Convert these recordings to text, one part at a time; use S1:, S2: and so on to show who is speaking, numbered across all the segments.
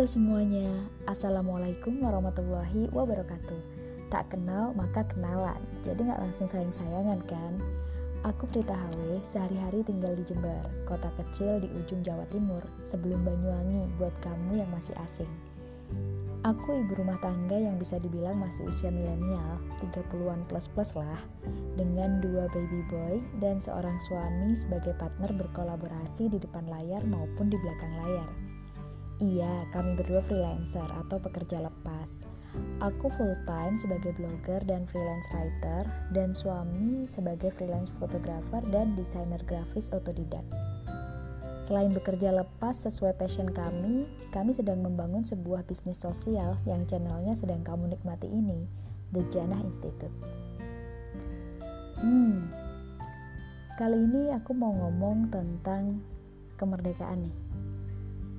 S1: Halo semuanya, Assalamualaikum warahmatullahi wabarakatuh Tak kenal maka kenalan, jadi gak langsung sayang-sayangan kan? Aku Prita HW, sehari-hari tinggal di Jember, kota kecil di ujung Jawa Timur, sebelum Banyuwangi buat kamu yang masih asing. Aku ibu rumah tangga yang bisa dibilang masih usia milenial, 30-an plus-plus lah, dengan dua baby boy dan seorang suami sebagai partner berkolaborasi di depan layar maupun di belakang layar. Iya, kami berdua freelancer atau pekerja lepas. Aku full time sebagai blogger dan freelance writer dan suami sebagai freelance fotografer dan desainer grafis otodidak. Selain bekerja lepas sesuai passion kami, kami sedang membangun sebuah bisnis sosial yang channelnya sedang kamu nikmati ini, The Jannah Institute. Hmm, kali ini aku mau ngomong tentang kemerdekaan nih.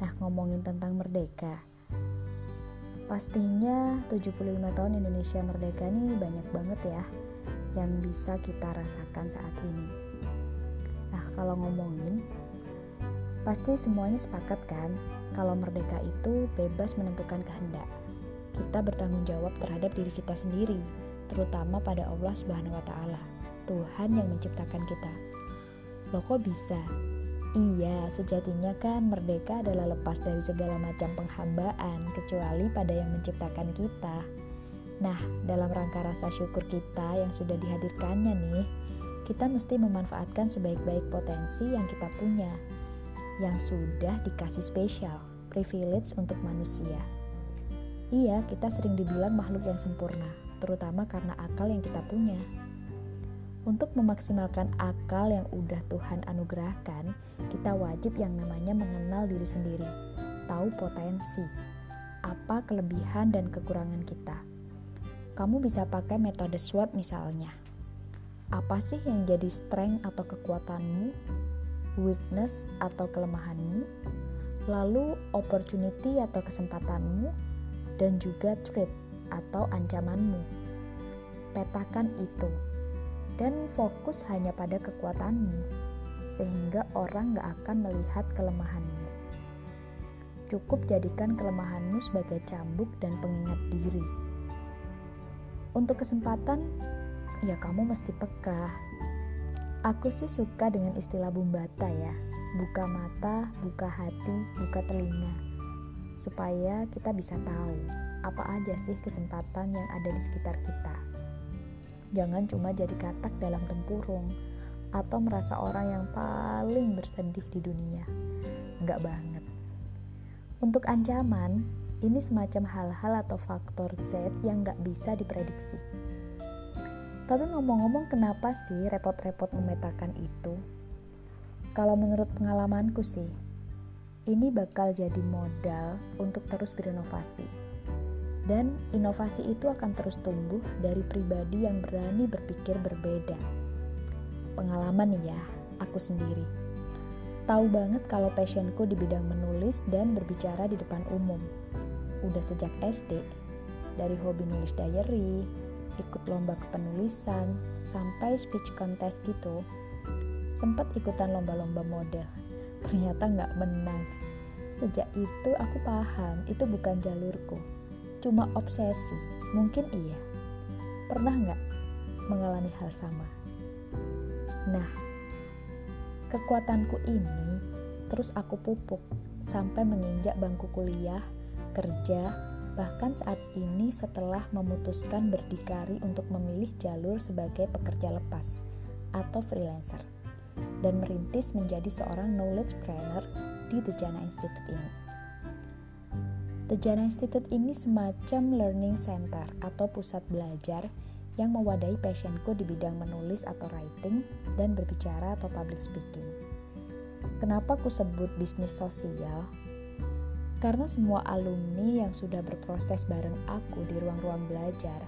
S1: Nah, ngomongin tentang merdeka. Pastinya 75 tahun Indonesia merdeka ini banyak banget ya yang bisa kita rasakan saat ini. Nah, kalau ngomongin Pasti semuanya sepakat kan kalau merdeka itu bebas menentukan kehendak. Kita bertanggung jawab terhadap diri kita sendiri, terutama pada Allah Subhanahu wa taala, Tuhan yang menciptakan kita. Loh kok bisa? Iya, sejatinya kan merdeka adalah lepas dari segala macam penghambaan kecuali pada yang menciptakan kita. Nah, dalam rangka rasa syukur kita yang sudah dihadirkannya nih, kita mesti memanfaatkan sebaik-baik potensi yang kita punya yang sudah dikasih spesial, privilege untuk manusia. Iya, kita sering dibilang makhluk yang sempurna, terutama karena akal yang kita punya. Untuk memaksimalkan akal yang udah Tuhan anugerahkan, kita wajib yang namanya mengenal diri sendiri, tahu potensi, apa kelebihan dan kekurangan kita. Kamu bisa pakai metode SWOT misalnya. Apa sih yang jadi strength atau kekuatanmu weakness atau kelemahanmu, lalu opportunity atau kesempatanmu, dan juga threat atau ancamanmu. Petakan itu dan fokus hanya pada kekuatanmu, sehingga orang gak akan melihat kelemahanmu. Cukup jadikan kelemahanmu sebagai cambuk dan pengingat diri. Untuk kesempatan, ya kamu mesti peka Aku sih suka dengan istilah bumbata ya. Buka mata, buka hati, buka telinga. Supaya kita bisa tahu apa aja sih kesempatan yang ada di sekitar kita. Jangan cuma jadi katak dalam tempurung atau merasa orang yang paling bersedih di dunia. Enggak banget. Untuk ancaman, ini semacam hal-hal atau faktor Z yang nggak bisa diprediksi. Tapi ngomong-ngomong kenapa sih repot-repot memetakan itu? Kalau menurut pengalamanku sih, ini bakal jadi modal untuk terus berinovasi. Dan inovasi itu akan terus tumbuh dari pribadi yang berani berpikir berbeda. Pengalaman ya, aku sendiri. Tahu banget kalau passionku di bidang menulis dan berbicara di depan umum. Udah sejak SD, dari hobi nulis diary, ikut lomba kepenulisan, sampai speech contest gitu. Sempat ikutan lomba-lomba model, ternyata nggak menang. Sejak itu aku paham itu bukan jalurku, cuma obsesi. Mungkin iya. Pernah nggak mengalami hal sama? Nah, kekuatanku ini terus aku pupuk sampai menginjak bangku kuliah, kerja, Bahkan saat ini setelah memutuskan berdikari untuk memilih jalur sebagai pekerja lepas atau freelancer dan merintis menjadi seorang knowledge planner di The Jana Institute ini. The Jana Institute ini semacam learning center atau pusat belajar yang mewadahi passionku di bidang menulis atau writing dan berbicara atau public speaking. Kenapa aku sebut bisnis sosial? Karena semua alumni yang sudah berproses bareng aku di ruang-ruang belajar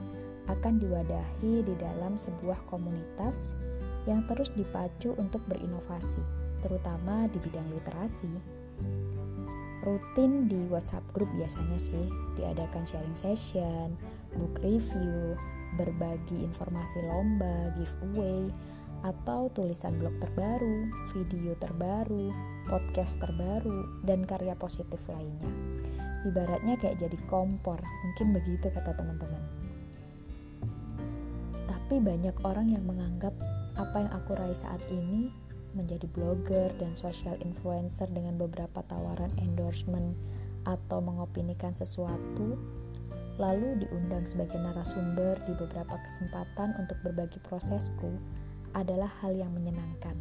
S1: akan diwadahi di dalam sebuah komunitas yang terus dipacu untuk berinovasi, terutama di bidang literasi. Rutin di WhatsApp group biasanya sih diadakan sharing session, book review, berbagi informasi lomba, giveaway, atau tulisan blog terbaru, video terbaru, podcast terbaru, dan karya positif lainnya. Ibaratnya kayak jadi kompor, mungkin begitu kata teman-teman. Tapi banyak orang yang menganggap apa yang aku raih saat ini menjadi blogger dan social influencer dengan beberapa tawaran endorsement atau mengopinikan sesuatu lalu diundang sebagai narasumber di beberapa kesempatan untuk berbagi prosesku adalah hal yang menyenangkan.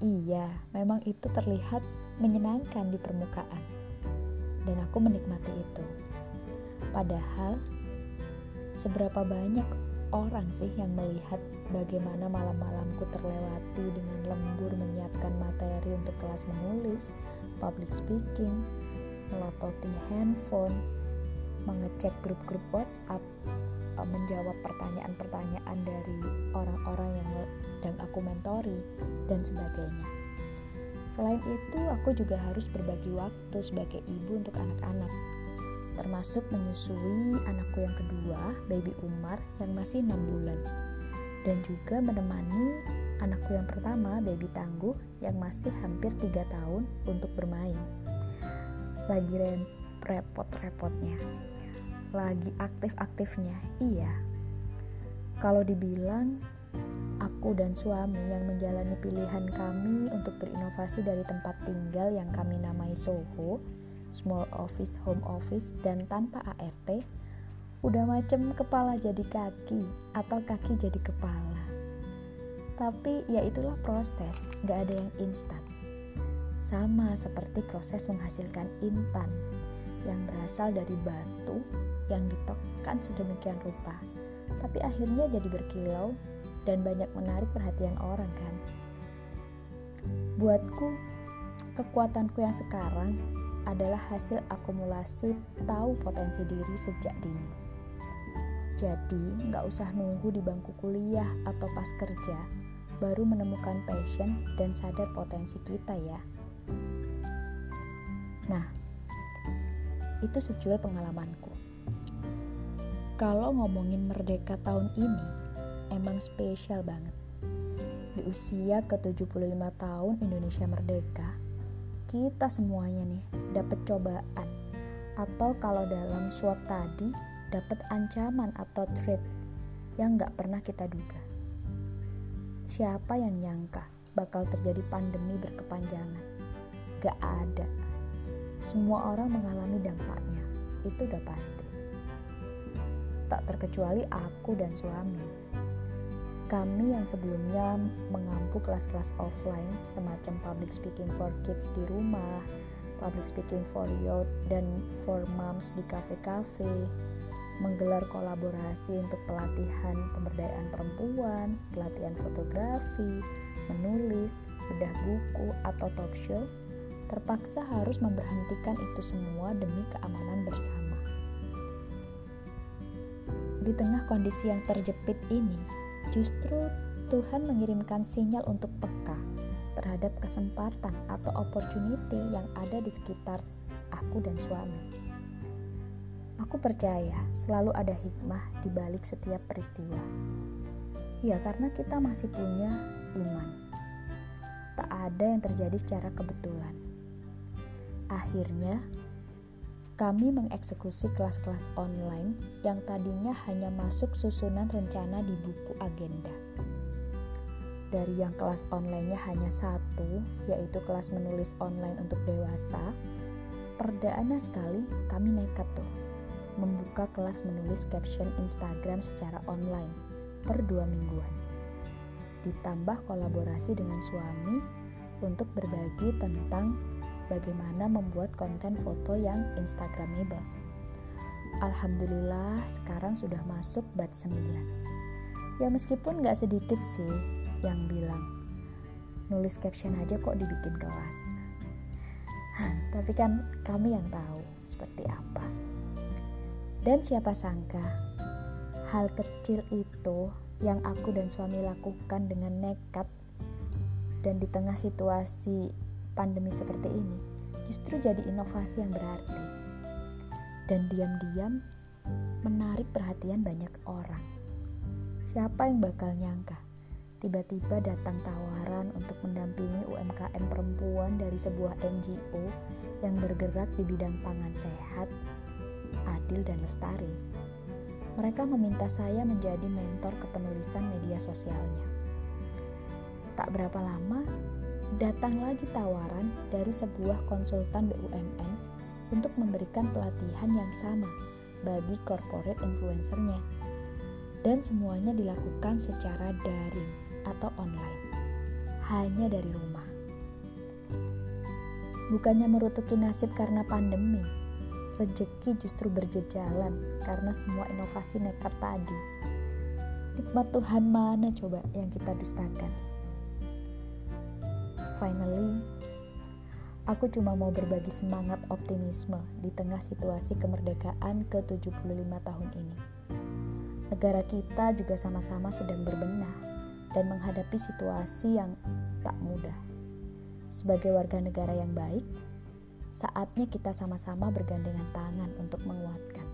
S1: Iya, memang itu terlihat menyenangkan di permukaan, dan aku menikmati itu. Padahal, seberapa banyak orang sih yang melihat bagaimana malam-malamku terlewati dengan lembur menyiapkan materi untuk kelas menulis, public speaking, melototi handphone, mengecek grup-grup WhatsApp, eh, menjawab pertanyaan-pertanyaan dari orang-orang yang sedang aku mentori, dan sebagainya. Selain itu, aku juga harus berbagi waktu sebagai ibu untuk anak-anak, termasuk menyusui anakku yang kedua, baby Umar, yang masih 6 bulan, dan juga menemani anakku yang pertama, baby Tangguh, yang masih hampir 3 tahun untuk bermain. Lagi repot-repotnya. Lagi aktif-aktifnya iya. Kalau dibilang aku dan suami yang menjalani pilihan kami untuk berinovasi dari tempat tinggal yang kami namai Soho small office home office dan tanpa ART udah macem kepala jadi kaki atau kaki jadi kepala tapi ya itulah proses gak ada yang instan sama seperti proses menghasilkan intan yang berasal dari batu yang ditekan sedemikian rupa, tapi akhirnya jadi berkilau dan banyak menarik perhatian orang kan. Buatku, kekuatanku yang sekarang adalah hasil akumulasi tahu potensi diri sejak dini. Jadi, nggak usah nunggu di bangku kuliah atau pas kerja, baru menemukan passion dan sadar potensi kita ya. Nah, itu sejual pengalamanku. Kalau ngomongin merdeka tahun ini, emang spesial banget. Di usia ke-75 tahun Indonesia merdeka, kita semuanya nih dapat cobaan atau kalau dalam SWOT tadi dapat ancaman atau threat yang gak pernah kita duga. Siapa yang nyangka bakal terjadi pandemi berkepanjangan? Gak ada semua orang mengalami dampaknya, itu udah pasti. Tak terkecuali aku dan suami. Kami yang sebelumnya mengampu kelas-kelas offline semacam public speaking for kids di rumah, public speaking for youth dan for moms di kafe-kafe, menggelar kolaborasi untuk pelatihan pemberdayaan perempuan, pelatihan fotografi, menulis, bedah buku, atau talk show, terpaksa harus memberhentikan itu semua demi keamanan bersama. Di tengah kondisi yang terjepit ini, justru Tuhan mengirimkan sinyal untuk peka terhadap kesempatan atau opportunity yang ada di sekitar aku dan suami. Aku percaya selalu ada hikmah di balik setiap peristiwa. Ya, karena kita masih punya iman. Tak ada yang terjadi secara kebetulan Akhirnya, kami mengeksekusi kelas-kelas online yang tadinya hanya masuk susunan rencana di buku agenda. Dari yang kelas online-nya hanya satu, yaitu kelas menulis online untuk dewasa, perdana sekali kami nekat tuh membuka kelas menulis caption Instagram secara online per dua mingguan. Ditambah kolaborasi dengan suami untuk berbagi tentang bagaimana membuat konten foto yang instagramable. Alhamdulillah sekarang sudah masuk bat 9. Ya meskipun gak sedikit sih yang bilang, nulis caption aja kok dibikin kelas. Tapi kan kami yang tahu seperti apa. Dan siapa sangka, hal kecil itu yang aku dan suami lakukan dengan nekat dan di tengah situasi pandemi seperti ini justru jadi inovasi yang berarti dan diam-diam menarik perhatian banyak orang. Siapa yang bakal nyangka tiba-tiba datang tawaran untuk mendampingi UMKM perempuan dari sebuah NGO yang bergerak di bidang pangan sehat, adil, dan lestari. Mereka meminta saya menjadi mentor kepenulisan media sosialnya. Tak berapa lama, datang lagi tawaran dari sebuah konsultan BUMN untuk memberikan pelatihan yang sama bagi corporate influencernya. Dan semuanya dilakukan secara daring atau online, hanya dari rumah. Bukannya merutuki nasib karena pandemi, rejeki justru berjejalan karena semua inovasi nekat tadi. Nikmat Tuhan mana coba yang kita dustakan? Finally, aku cuma mau berbagi semangat optimisme di tengah situasi kemerdekaan ke-75 tahun ini. Negara kita juga sama-sama sedang berbenah dan menghadapi situasi yang tak mudah. Sebagai warga negara yang baik, saatnya kita sama-sama bergandengan tangan untuk menguatkan.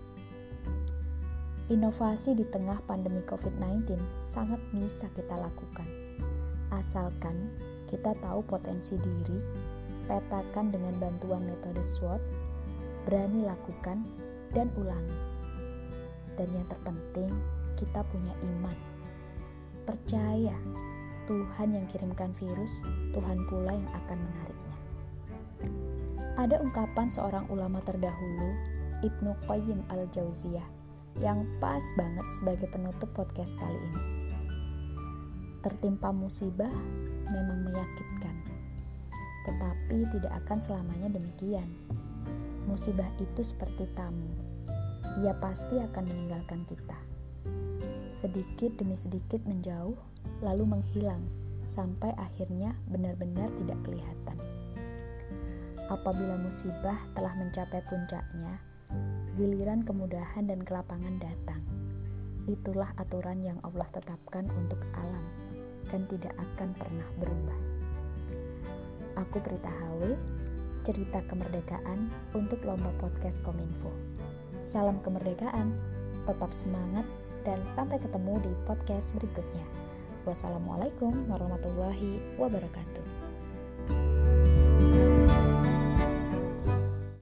S1: Inovasi di tengah pandemi COVID-19 sangat bisa kita lakukan, asalkan kita tahu potensi diri, petakan dengan bantuan metode SWOT, berani lakukan, dan ulangi. Dan yang terpenting, kita punya iman. Percaya, Tuhan yang kirimkan virus, Tuhan pula yang akan menariknya. Ada ungkapan seorang ulama terdahulu, Ibnu Qayyim al-Jauziyah, yang pas banget sebagai penutup podcast kali ini. Tertimpa musibah, memang menyakitkan, tetapi tidak akan selamanya demikian. Musibah itu seperti tamu, ia pasti akan meninggalkan kita. Sedikit demi sedikit menjauh, lalu menghilang, sampai akhirnya benar-benar tidak kelihatan. Apabila musibah telah mencapai puncaknya, giliran kemudahan dan kelapangan datang. Itulah aturan yang Allah tetapkan untuk alam dan tidak akan pernah berubah. Aku Prita HW, cerita kemerdekaan untuk lomba podcast Kominfo. Salam kemerdekaan, tetap semangat, dan sampai ketemu di podcast berikutnya. Wassalamualaikum warahmatullahi wabarakatuh.